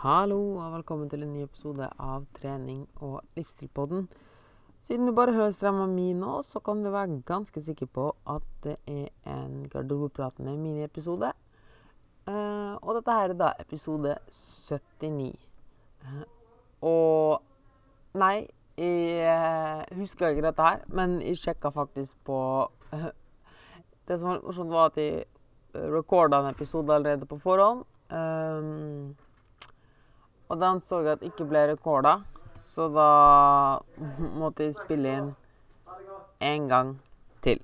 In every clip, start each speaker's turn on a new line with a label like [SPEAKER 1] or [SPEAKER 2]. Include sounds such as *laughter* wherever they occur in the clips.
[SPEAKER 1] Hallo og velkommen til en ny episode av Trening og livsstilpodden. Siden du bare hører stemma mi nå, så kan du være ganske sikker på at det er en garderobepratende miniepisode. Uh, og dette her er da episode 79. Uh, og Nei, jeg husker ikke dette her, men jeg sjekka faktisk på *laughs* Det som var morsomt, var at jeg recorda en episode allerede på forhånd. Um, og den så jeg at ikke ble rekorda, så da *laughs* måtte jeg spille inn en gang til.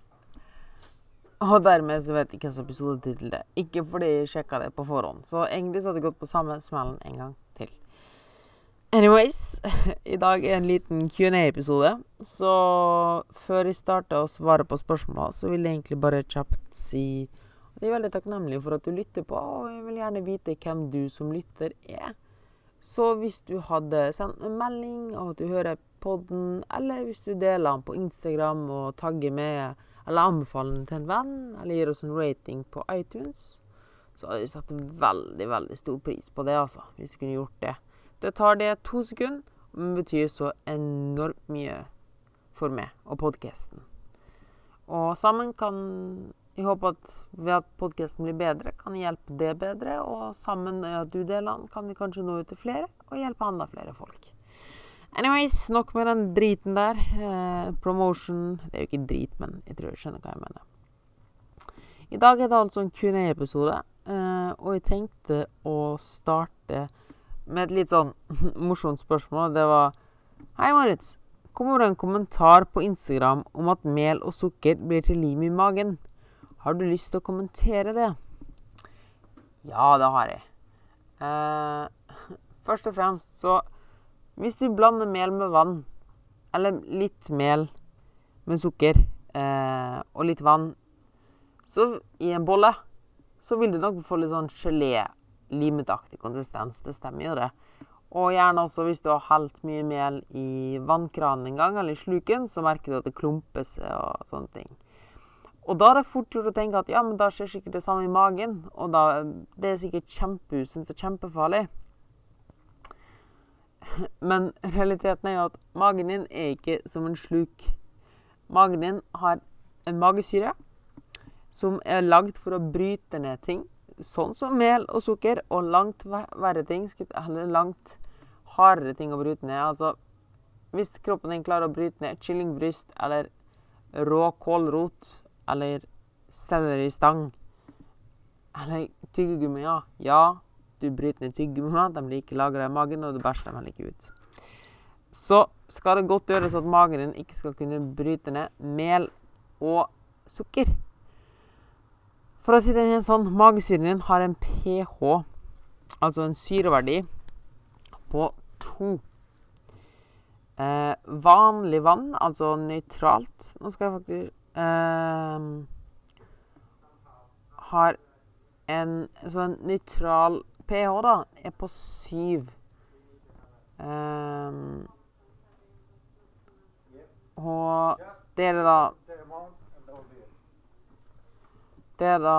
[SPEAKER 1] Og dermed så vet jeg hvilken episodetittel det er. Ikke fordi jeg sjekka det på forhånd. Så egentlig så hadde jeg gått på samme smellen en gang til. Anyways, *laughs* i dag er en liten Q&A-episode. Så før jeg starter å svare på spørsmål, så vil jeg egentlig bare kjapt si at jeg er veldig takknemlig for at du lytter på, og jeg vil gjerne vite hvem du som lytter er. Så hvis du hadde sendt en melding og at du hører podden, eller hvis du deler den på Instagram og tagger med, eller anbefaler den til en venn, eller gir oss en rating på iTunes, så hadde vi satt veldig, veldig stor pris på det, altså. Hvis du kunne gjort det. Det tar det to sekunder, men betyr så enormt mye for meg og podkasten. Og sammen kan jeg håper at ved at podkasten blir bedre, kan jeg hjelpe det bedre. Og sammen med at du deler den, kan vi kanskje nå ut til flere og hjelpe enda flere folk. Anyways, nok med den driten der. Eh, promotion Det er jo ikke drit, men jeg tror jeg skjønner hva jeg mener. I dag er det altså en Q&A-episode, eh, og jeg tenkte å starte med et litt sånn *laughs* morsomt spørsmål. Det var Hei, Moritz. Kommer det en kommentar på Instagram om at mel og sukker blir til lim i magen? Har du lyst til å kommentere det? Ja, det har jeg. Eh, *laughs* først og fremst så Hvis du blander mel med vann, eller litt mel med sukker eh, og litt vann så i en bolle, så vil du nok få litt sånn gelé, limetaktig konsistens. Det stemmer jo, det. Og gjerne også hvis du har helt mye mel i vannkranen en gang, eller i sluken, så merker du at det klumpes og sånne ting. Og da er det fort gjort å tenke at ja, men da skjer sikkert det samme i magen. Og da, det er sikkert kjempeusunt og kjempefarlig. Men realiteten er jo at magen din er ikke som en sluk. Magen din har en magesyre som er lagd for å bryte ned ting. Sånn som mel og sukker, og langt verre ting, eller langt hardere ting å bryte ned. Altså, hvis kroppen din klarer å bryte ned kyllingbryst eller rå kålrot eller selleristang. Eller tyggegummi, ja. Ja, du bryter ned tyggegummier. De blir ikke lagra i magen, og du bæsjer dem heller ikke ut. Så skal det godt gjøres at magen din ikke skal kunne bryte ned mel og sukker. For å si det sånn, magesyren din har en pH, altså en syreverdi, på to. Eh, vanlig vann, altså nøytralt Nå skal jeg faktisk har en sånn nøytral pH, da, er på 7. Um, og det er det da Det er da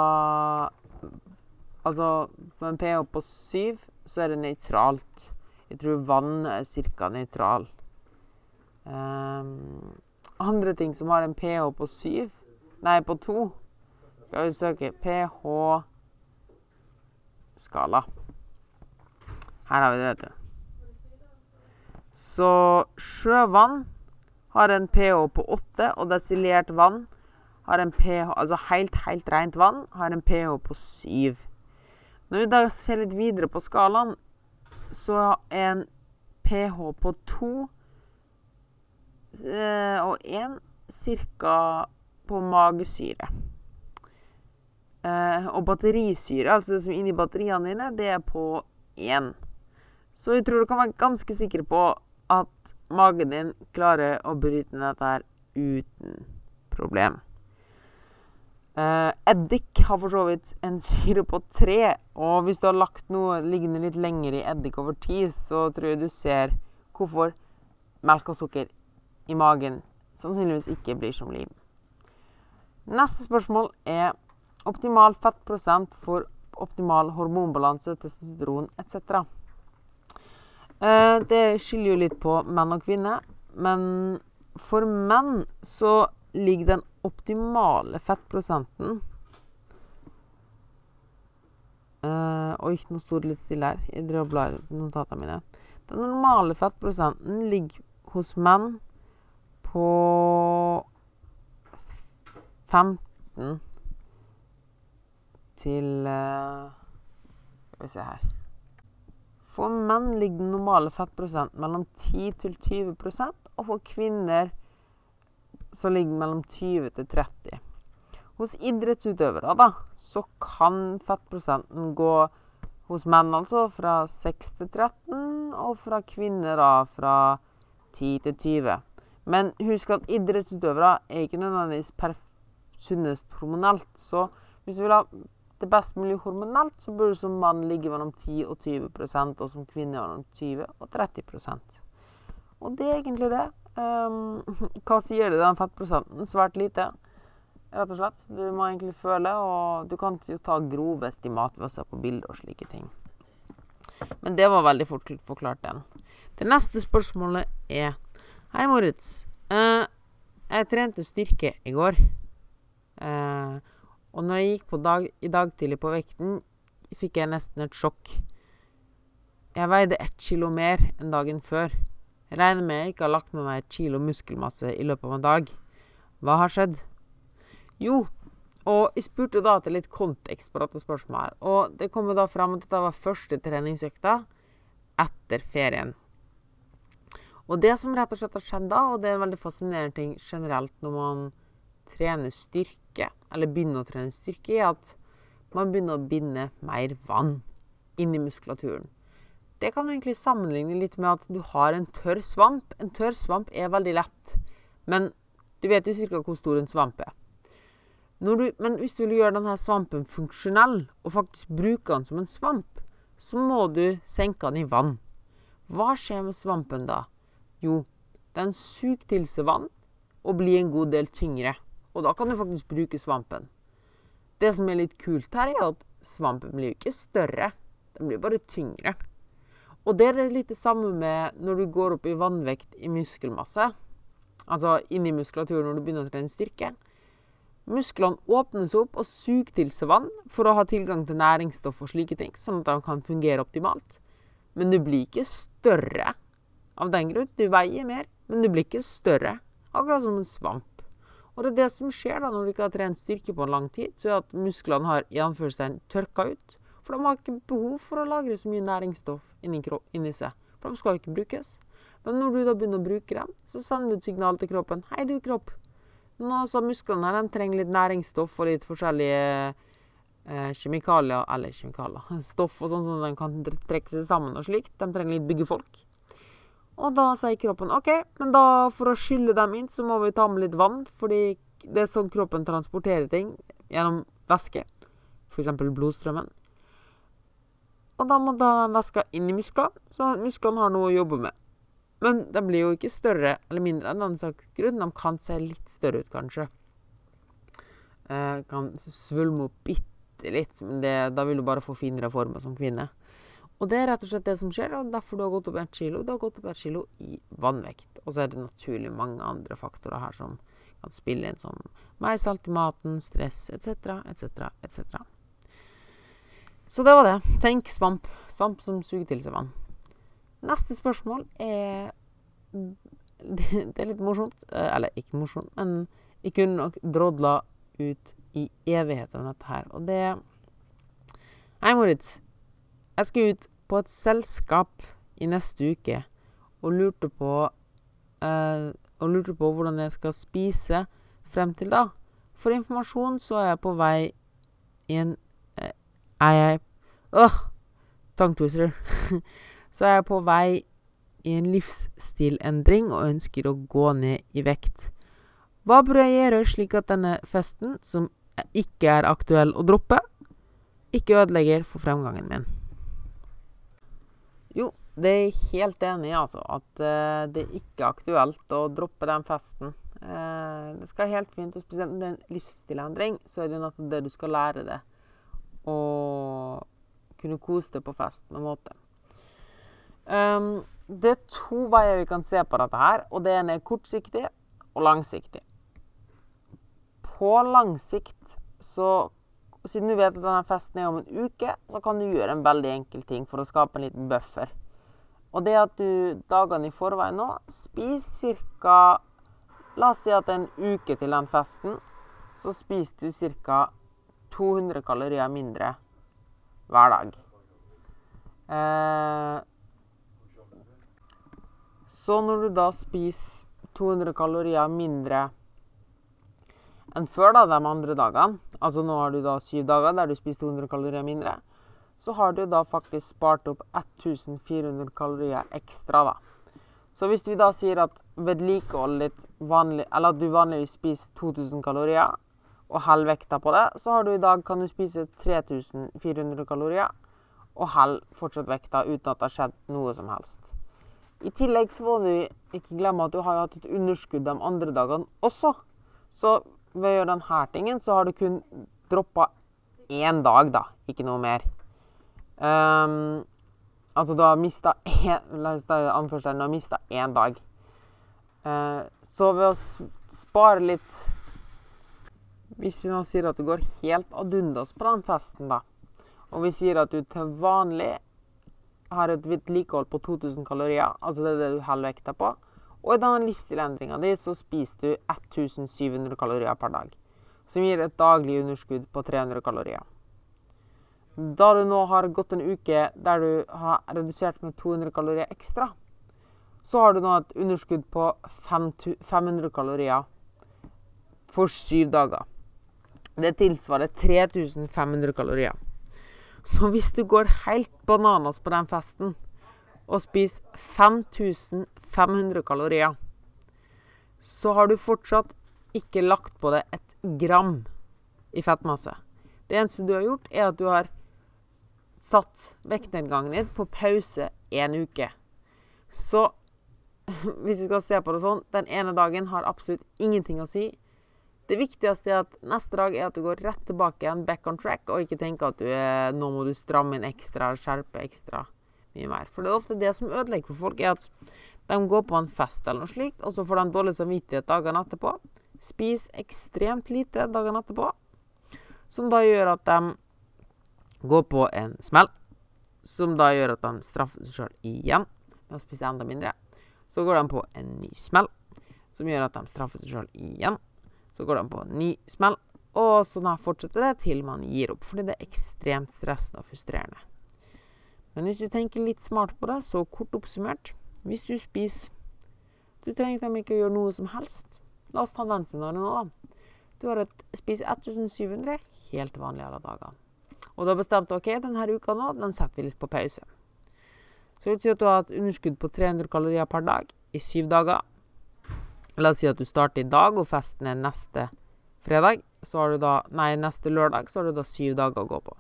[SPEAKER 1] Altså, med en pH på 7, så er det nøytralt. Jeg tror vann er ca. nøytral. Um, andre ting som har en pH på 7 Nei, på 2 Skal vi søke pH-skala. Her har vi det, vet du. Så sjøvann har en pH på 8, og desilert vann har en pH Altså helt, helt rent vann har en pH på 7. Når vi da ser litt videre på skalaen, så er en pH på 2 Eh, og én ca. på magesyre. Eh, og batterisyre, altså det som er inni batteriene dine, det er på én. Så jeg tror du kan være ganske sikker på at magen din klarer å bryte ned dette her uten problem. Uh, eddik har for så vidt en syre på tre, og hvis du har lagt noe liggende litt lenger i eddik over tid, så tror jeg du ser hvorfor melk og sukker i magen sannsynligvis ikke blir som lim. Neste spørsmål er optimal fettprosent for optimal hormonbalanse, testosteron etc. Eh, det skiller jo litt på menn og kvinner. Men for menn så ligger den optimale fettprosenten Uh, oi, nå sto det litt stille her. Jeg driver og blar notatene mine. Den normale fettprosenten ligger hos menn på 15 til uh, Skal vi se her For menn ligger den normale fettprosenten mellom 10 til 20 og for kvinner så ligger den mellom 20 til 30 hos idrettsutøvere, da, så kan fettprosenten gå hos menn altså fra 6 til 13, og fra kvinner da fra 10 til 20. Men husk at idrettsutøvere er ikke nødvendigvis sunnest hormonelt. Så hvis du vil ha det best mulig hormonelt, så burde du som mann ligge mellom 10 og 20% og som kvinne mellom 20 og 30% Og det er egentlig det. Um, *laughs* hva sier det den fettprosenten? Svært lite rett og slett. Du må egentlig føle, og du kan jo ta grove estimat ved å se på bilder og slike ting. Men det var veldig fort forklart, den. Det neste spørsmålet er Hei, Moritz. Uh, jeg trente styrke i går. Uh, og når jeg gikk dag, i dag tidlig på vekten, fikk jeg nesten et sjokk. Jeg veide ett kilo mer enn dagen før. Jeg regner med jeg ikke har lagt med meg et kilo muskelmasse i løpet av en dag. Hva har skjedd? Jo, og jeg spurte da til litt kontekst på dette spørsmålet. Og det kom jo da fram at dette var første treningsøkta etter ferien. Og det som rett og slett har skjedd da, og det er en veldig fascinerende ting generelt når man trener styrke, eller begynner å trene styrke, er at man begynner å binde mer vann inn i muskulaturen. Det kan du egentlig sammenligne litt med at du har en tørr svamp. En tørr svamp er veldig lett, men du vet jo ca. hvor stor en svamp er. Du, men hvis du vil gjøre denne svampen funksjonell, og faktisk bruke den som en svamp, så må du senke den i vann. Hva skjer med svampen da? Jo, den suger til seg vann og blir en god del tyngre. Og da kan du faktisk bruke svampen. Det som er litt kult her, er at svampen blir ikke større. Den blir bare tyngre. Og det er litt det samme med når du går opp i vannvekt i muskelmasse. Altså inni muskulaturen når du begynner å trene styrke Musklene åpnes opp og suger til seg vann for å ha tilgang til næringsstoff og slike ting, sånn at de kan fungere optimalt. Men du blir ikke større av den grunn. Du veier mer, men du blir ikke større. Akkurat som en svamp. Og det er det som skjer da når du ikke har trent styrke på en lang tid, så er at musklene har i anførselstegn tørka ut. For de har ikke behov for å lagre så mye næringsstoff inni, inni seg. For de skal jo ikke brukes. Men når du da begynner å bruke dem, så sender du et signal til kroppen. Hei, du kropp. Nå, så musklene her, de trenger litt næringsstoff og litt forskjellige eh, kjemikalier Eller kjemikalier *laughs* Stoff og sånn som de kan trekke seg sammen og slikt. De trenger litt byggefolk. Og da sier kroppen OK, men da for å skylle dem inn, så må vi ta med litt vann. Fordi det er sånn kroppen transporterer ting gjennom væske. F.eks. blodstrømmen. Og da må da væska inn i musklene, så musklene har noe å jobbe med. Men de blir jo ikke større eller mindre enn den sak, grunn. De kan se litt større ut, kanskje. Eh, kan svulme opp bitte litt, men det, da vil du bare få finere former som kvinne. Og det er rett og slett det som skjer, og derfor du har gått opp ett kilo. Du har gått opp ett kilo i vannvekt. Og så er det naturlig mange andre faktorer her som kan spille inn, som mer salt i maten, stress etc., etc., etc. Så det var det. Tenk svamp. Svamp som suger til seg vann. Neste spørsmål er *laughs* Det er litt morsomt. Eh, eller ikke morsomt, men jeg kunne nok drodla ut i evigheter om dette her. Og det Hei, Moritz. Jeg skal ut på et selskap i neste uke og lurte på eh, Og lurte på hvordan jeg skal spise frem til da. For informasjon så er jeg på vei i en eh, Er jeg Åh! Uh, *laughs* så er jeg på vei i en livsstilendring og ønsker å gå ned i vekt. Hva bør jeg gjøre slik at denne festen, som ikke er aktuell å droppe, ikke ødelegger for fremgangen min? Jo, det er jeg helt enig i, altså. At uh, det er ikke aktuelt å droppe den festen. Uh, det skal helt fint, og spesielt når det er en livsstilendring, så er det nettopp det du skal lære det. Og kunne kose deg på fest med måte. Um, det er to veier vi kan se på dette her, og det ene er kortsiktig og langsiktig. På lang sikt så Siden du vet at denne festen er om en uke, så kan du gjøre en veldig enkel ting for å skape en liten buffer. Og det at du dagene i forveien nå spiser ca. La oss si at det er en uke til den festen. Så spiser du ca. 200 kalorier mindre hver dag. Eh, så når du da spiser 200 kalorier mindre enn før da, de andre dagene, altså nå har du da syv dager der du spiser 200 kalorier mindre, så har du da faktisk spart opp 1400 kalorier ekstra, da. Så hvis vi da sier at vedlikehold litt vanlig, eller at du vanligvis spiser 2000 kalorier, og holder vekta på det, så har du i dag kan du spise 3400 kalorier og holder fortsatt vekta uten at det har skjedd noe som helst. I tillegg så må du ikke glemme at du har hatt et underskudd de andre dagene også. Så ved å gjøre denne tingen, så har du kun droppa én dag, da. Ikke noe mer. Um, altså du har mista én La oss ta anførselen. Du har mista én dag. Uh, så ved å spare litt Hvis vi nå sier at det går helt ad undas på den festen, da, og vi sier at du til vanlig har et vedlikehold på 2000 kalorier, altså det er det du holder vekta på. Og i denne livsstilendringa di så spiser du 1700 kalorier per dag. Som gir et daglig underskudd på 300 kalorier. Da du nå har gått en uke der du har redusert med 200 kalorier ekstra, så har du nå et underskudd på 500 kalorier for syv dager. Det tilsvarer 3500 kalorier. Så hvis du går helt bananas på den festen og spiser 5500 kalorier, så har du fortsatt ikke lagt på deg et gram i fettmasse. Det eneste du har gjort, er at du har satt vektnedgangen din på pause en uke. Så *laughs* hvis vi skal se på det sånn, den ene dagen har absolutt ingenting å si. Det viktigste er at neste dag er at du går rett tilbake igjen, back on track, og ikke tenker at du er, nå må du stramme inn ekstra, skjerpe ekstra mye mer. For det er ofte det som ødelegger for folk, er at de går på en fest eller noe slikt, og så får de dårlig samvittighet dagene etterpå. Spis ekstremt lite dagene etterpå, som da gjør at de går på en smell. Som da gjør at de straffer seg sjøl igjen med å spise enda mindre. Så går de på en ny smell, som gjør at de straffer seg sjøl igjen så går de på en ny smell, og så fortsetter det til man gir opp, fordi det er ekstremt stressende og frustrerende. Men hvis du tenker litt smart på det, så kort oppsummert Hvis du spiser Du trenger ikke å gjøre noe som helst. La oss ta den nå, da. Du har et, spiser 1700 helt vanlig alle dager. Og du har bestemt ok, denne uka nå, den setter vi litt på pause. Så la vil si at du har et underskudd på 300 kalorier per dag i syv dager. La oss si at du starter i dag, og festen er neste fredag. Så har du da, nei, neste lørdag så har du da syv dager å gå på.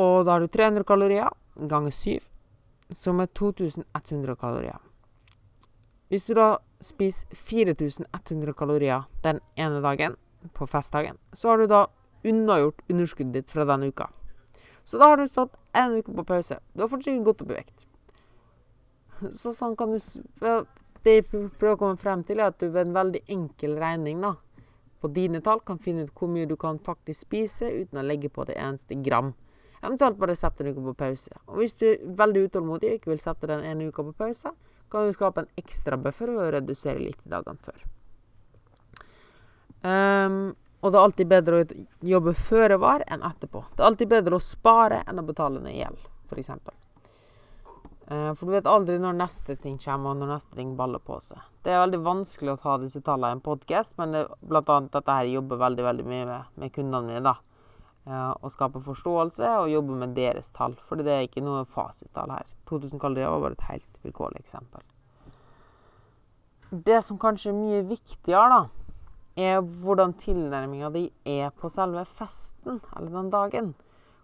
[SPEAKER 1] Og da har du 300 kalorier ganger 7, som er 2100 kalorier. Hvis du da spiser 4100 kalorier den ene dagen, på festdagen, så har du da unnagjort underskuddet ditt fra denne uka. Så da har du stått en uke på pause. Du har fortsatt ikke gått opp i vekt. Så sånn kan du det jeg prøver å komme frem til, er at du ved en veldig enkel regning da, på dine tall kan finne ut hvor mye du kan faktisk spise uten å legge på det eneste gram. Eventuelt bare sette en uke på pause. Og hvis du er veldig utålmodig og ikke vil sette den ene uka på pause, kan du skape en ekstra buffer og redusere litt dagene før. Um, og det er alltid bedre å jobbe føre var enn etterpå. Det er alltid bedre å spare enn å betale ned gjeld, f.eks. Uh, for du vet aldri når neste ting kommer, og når neste ting baller på seg. Det er veldig vanskelig å ta disse tallene i en podkast, men det, blant annet dette her jobber veldig veldig mye med, med kundene mine. da. Eh, skape forståelse og jobbe med deres tall, for det er ikke noe fasittall her. 2000 kalorier var bare et helt vilkårlig eksempel. Det som kanskje er mye viktigere, da, er hvordan tilnærminga di er på selve festen, eller den dagen.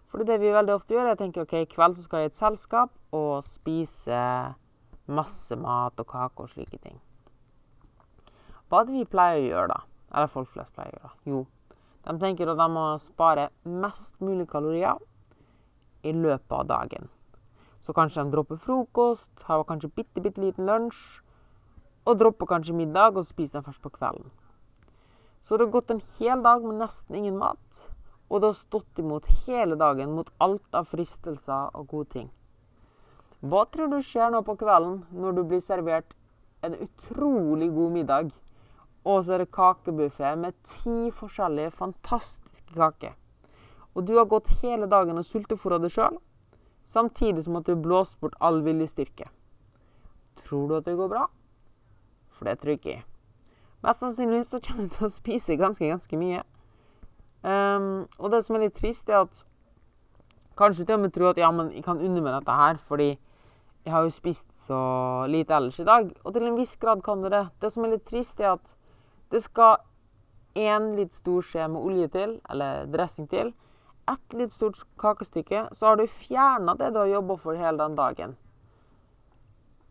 [SPEAKER 1] Fordi det vi veldig ofte gjør, er å tenke ok, i kveld så skal jeg i et selskap og spise masse mat og kake og slike ting. Hva er det vi pleier å gjøre da? Eller folk flest pleier å gjøre? Jo, de tenker at de må spare mest mulig kalorier i løpet av dagen. Så kanskje de dropper frokost, har kanskje bitte, bitte liten lunsj, og dropper kanskje middag, og spiser de først på kvelden. Så det har gått en hel dag med nesten ingen mat, og det har stått imot hele dagen mot alt av fristelser og gode ting. Hva tror du skjer nå på kvelden når du blir servert en utrolig god middag, og så er det kakebuffé med ti forskjellige fantastiske kaker? Og du har gått hele dagen og sultefòra deg sjøl, samtidig som at du blåser bort all viljestyrke. Tror du at det går bra? For det tror ikke jeg. Mest sannsynlig så kommer du til å spise ganske, ganske mye. Um, og det som er litt trist, er at kanskje med tror at ja, men jeg kan unne meg dette her, fordi jeg har jo spist så lite ellers i dag. Og til en viss grad kan du det. Det som er litt trist, er at det skal én litt stor skje med olje til, eller dressing til, ett litt stort kakestykke, så har du fjerna det du har jobba for hele den dagen.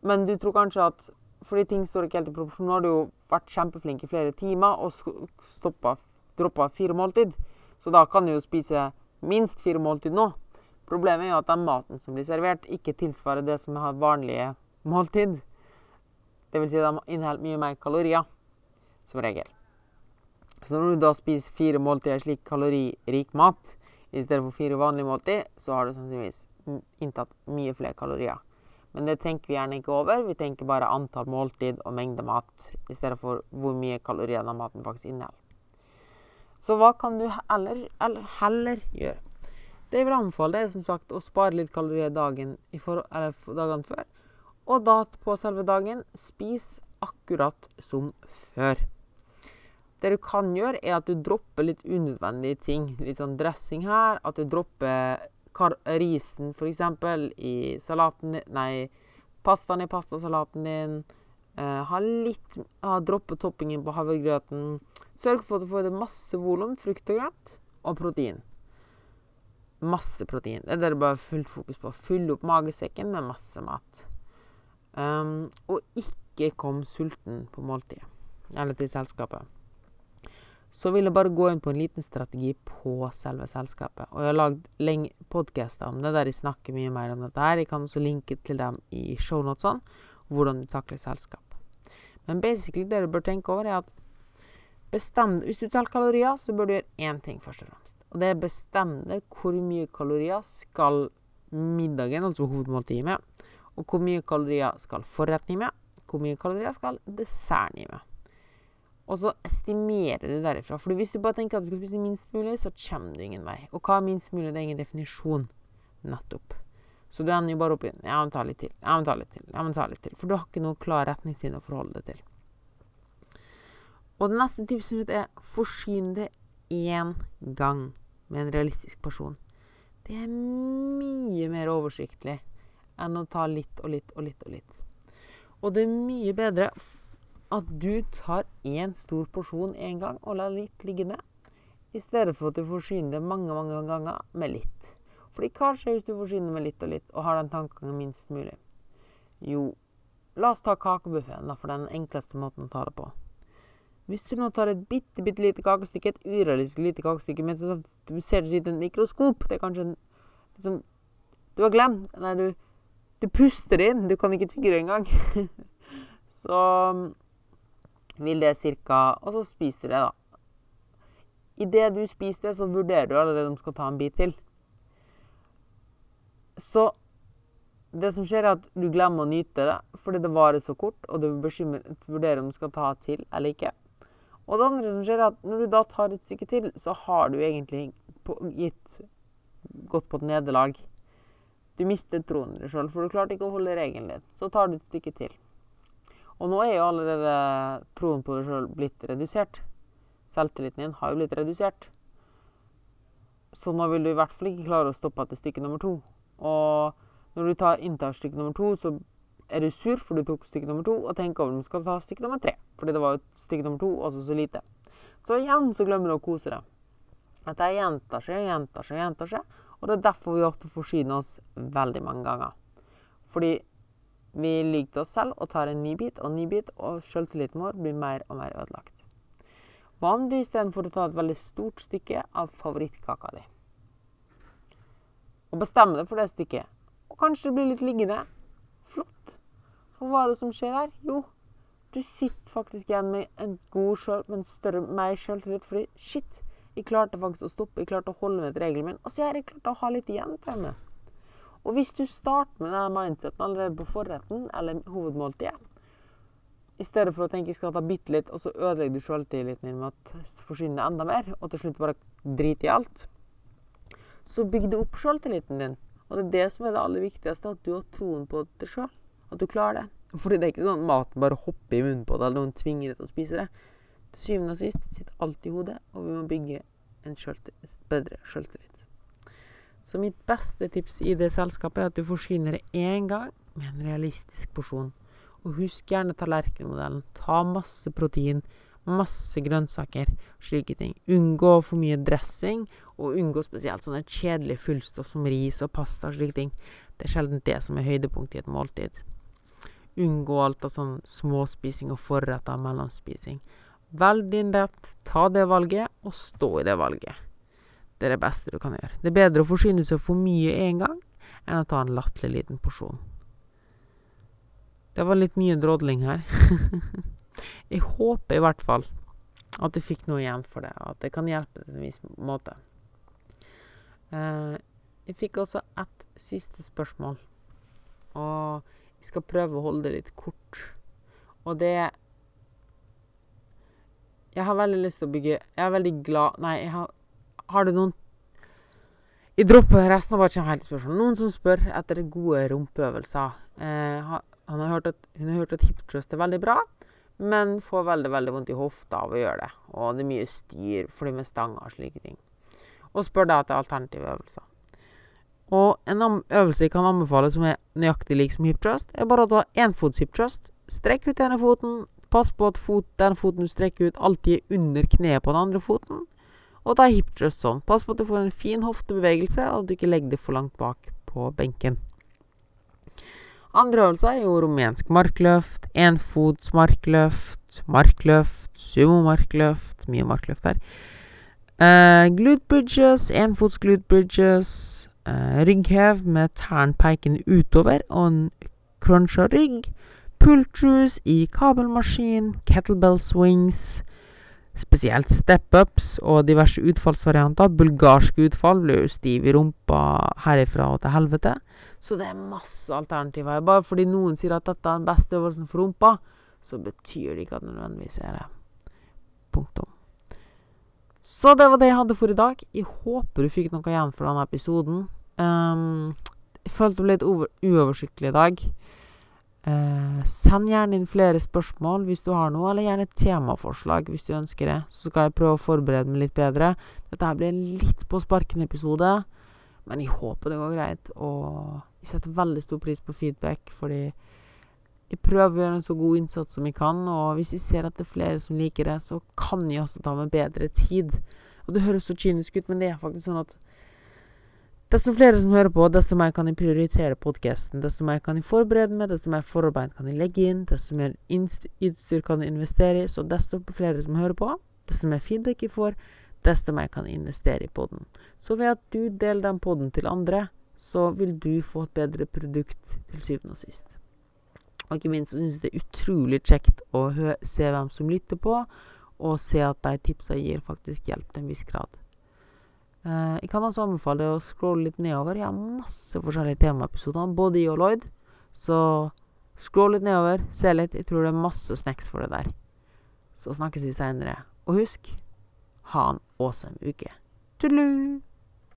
[SPEAKER 1] Men du tror kanskje at fordi ting står ikke helt i proporsjon. Nå har du jo vært kjempeflink i flere timer og stoppa, droppa fire måltid. Så da kan du jo spise minst fire måltid nå. Problemet er jo at den maten som blir servert, ikke tilsvarer det som har vanlige måltid. Det vil si de inneholder mye mer kalorier, som regel. Så når du da spiser fire måltider slik kaloririk mat i stedet for fire vanlige måltid, så har du sannsynligvis inntatt mye flere kalorier. Men det tenker vi gjerne ikke over. Vi tenker bare antall måltid og mengde mat i stedet for hvor mye kalorier den maten faktisk inneholder. Så hva kan du heller, heller gjøre? Det jeg vil anbefale, er som sagt å spare litt kalorier dagen for, dagene før. Og da på selve dagen spis akkurat som før. Det du kan gjøre, er at du dropper litt unødvendige ting. Litt sånn dressing her. At du dropper risen f.eks. i salaten Nei, pastaen i pastasalaten din. Uh, ha litt ha Droppe toppingen på havregrøten. Sørg for at du får masse volum, frukt og grønt, og protein. Masse protein. Det er det du bare fullt fokus på. Fyll opp magesekken med masse mat. Um, og ikke kom sulten på måltidet. Eller til selskapet så vil jeg bare gå inn på en liten strategi på selve selskapet. Og jeg har lagd podkaster om det, der jeg snakker mye mer om dette her. Jeg kan også linke til dem i shownotene, hvordan du takler selskap. Men basically det du bør tenke over, er at bestem, hvis du teller kalorier, så bør du gjøre én ting først og fremst. Og det er bestemme hvor mye kalorier skal middagen, altså hovedmåltidet, med. Og hvor mye kalorier skal forretning med. Hvor mye kalorier skal desserten gi med. Og så estimerer du derifra. For hvis du bare tenker at du skal spise minst mulig, så kommer du ingen vei. Og hva er minst mulig? Det er ingen definisjon. Nettopp. Så du ender jo bare opp i Ja, men ta litt til. Ja, men ta litt til. Ja, men ta litt til. For du har ikke noe klar retningslinje å forholde deg til. Og det neste tipset mitt er forsyn det én gang med en realistisk person. Det er mye mer oversiktlig enn å ta litt og litt og litt og litt. Og det er mye bedre at du tar én stor porsjon én gang og lar litt ligge ned, i stedet for at du forsyner det mange mange ganger med litt. Fordi hva skjer hvis du forsyner med litt og litt, og har den tanken minst mulig? Jo, la oss ta kakebuffeen, for den enkleste måten å ta det på. Hvis du nå tar et bitte, bitte lite kakestykke, et urealistisk lite kakestykke men du ser det ut i et mikroskop Det er kanskje en liksom, Du har glemt Nei, du, du puster inn. Du kan ikke tygge det engang. *laughs* så vil det cirka Og så spiser du det, da. Idet du spiser det, så vurderer du allerede om du skal ta en bit til. Så det som skjer, er at du glemmer å nyte det fordi det varer så kort, og du vurderer om du skal ta til eller ikke. Og det andre som skjer, er at når du da tar et stykke til, så har du egentlig gitt gått på et nederlag. Du mister troen deg sjøl, for du klarte ikke å holde regelen din. Så tar du et stykke til. Og nå er jo allerede troen på deg sjøl blitt redusert. Selvtilliten din har jo blitt redusert. Så nå vil du i hvert fall ikke klare å stoppe etter stykke nummer to. Og når du tar, inntar stykke nummer to, så er du sur for du tok stykke nummer to, og tenker over om du skal ta stykke nummer tre. Fordi det var jo stykke nummer to altså så lite. Så igjen så glemmer du å kose deg. At det gjentar seg gjentar seg gjentar seg. Og det er derfor vi ofte forsyner oss veldig mange ganger. Fordi vi til oss selv og tar en ny bit og ny bit, og selvtilliten vår blir mer og mer ødelagt. Hva om du istedenfor å ta et veldig stort stykke av favorittkaka di? Og bestemme deg for det stykket. Og kanskje det blir litt liggende. Flott. Og hva er det som skjer her? Jo, du sitter faktisk igjen med en god sjøl, men en større, mer sjøltillit. Fordi shit, jeg klarte faktisk å stoppe, jeg klarte å holde med til regelen min. Og så har jeg klart å ha litt igjen til meg. Og hvis du starter med denne mindseten allerede på forretten eller hovedmåltidet, i stedet for å tenke jeg skal ta bitte litt, og så ødelegger du sjøltilliten din med at forsvinner enda mer, og til slutt bare driter i alt, så bygg du opp sjøltilliten din. Og det er det som er det aller viktigste, at du har troen på deg sjøl. At du klarer det. Fordi det er ikke sånn at maten bare hopper i munnen på deg, eller noen tvinger deg til å spise det. Til syvende og sist sitter alt i hodet, og vi må bygge en bedre sjøltillit. Så mitt beste tips i det selskapet er at du forsyner det én gang med en realistisk porsjon. Og husk gjerne tallerkenmodellen. Ta masse protein, masse grønnsaker, slike ting. Unngå for mye dressing, og unngå spesielt sånne kjedelige fullstoff som ris og pasta og slike ting. Det er sjelden det som er høydepunktet i et måltid. Unngå alt av sånn småspising og forretter og mellomspising. Velg din rett, ta det valget, og stå i det valget. Det er det beste du kan gjøre. Det er bedre å forsyne seg for mye én gang enn å ta en latterlig liten porsjon. Det var litt mye drodling her. *laughs* jeg håper i hvert fall at du fikk noe igjen for det, og at det kan hjelpe deg på en viss måte. Uh, jeg fikk også et siste spørsmål, og jeg skal prøve å holde det litt kort. Og det Jeg har veldig lyst til å bygge Jeg er veldig glad Nei, jeg har har du noen Jeg dropper resten av bare. Noen som spør etter gode rumpeøvelser. Eh, han har hørt at, hun har hørt at hip thrust er veldig bra, men får veldig veldig vondt i hofta av å gjøre det. Og det er mye styr fordi med stanger og slike ting. Og spør deg etter alternative øvelser. Og en øvelse jeg kan anbefale som er nøyaktig lik som hip thrust, er bare å ta enfots hip thrust. Strekk ut ene foten. Pass på at fot, den foten du strekker ut, alltid er under kneet på den andre foten. Og ta hip thrust sånn. Pass på at du får en fin hoftebevegelse, og at du ikke legger det for langt bak på benken. Andre øvelser er jo rumensk markløft, enfots markløft, markløft, sumo-markløft Mye markløft her. Uh, glute bridges, enfots glute bridges, uh, rygghev med tærne pekende utover og en cruncha rygg. Pull-trues i kabelmaskin, kettlebell swings, Spesielt step-ups og diverse utfallsvarianter. Bulgarske utfall blir jo stiv i rumpa herifra og til helvete. Så det er masse alternativer. Bare fordi noen sier at dette er den beste øvelsen for rumpa, så betyr det ikke at det nødvendigvis er det. Punktum. Så det var det jeg hadde for i dag. Jeg håper du fikk noe igjen for denne episoden. Um, jeg følte det ble litt uoversiktlig i dag. Eh, send gjerne inn flere spørsmål hvis du har noe, eller gjerne temaforslag hvis du ønsker det. Så skal jeg prøve å forberede meg litt bedre. Dette her blir en litt på sparken-episode, men jeg håper det går greit. Og jeg setter veldig stor pris på feedback, fordi jeg prøver å gjøre en så god innsats som jeg kan. Og hvis jeg ser at det er flere som liker det, så kan jeg også ta meg bedre tid. Og det høres så kynisk ut, men det er faktisk sånn at Desto flere som hører på, desto mer kan jeg prioritere podkasten. Desto mer kan jeg forberede meg, desto mer forarbeid kan jeg legge inn, desto mer utstyr kan jeg investere i. Så desto flere som hører på, desto mer feedback jeg får, desto mer kan jeg investere i poden. Så ved at du deler den poden til andre, så vil du få et bedre produkt til syvende og sist. Og ikke minst så syns jeg det er utrolig kjekt å se hvem som lytter på, og se at de tipsa gir, faktisk hjelper til en viss grad. Uh, jeg kan også anbefale deg å scrolle litt nedover. Jeg har masse forskjellige temaepisoder, både i og Lloyd. Så scroll litt nedover, se litt. Jeg tror det er masse snacks for det der. Så snakkes vi seinere. Og husk ha en awesome uke. Tudelu!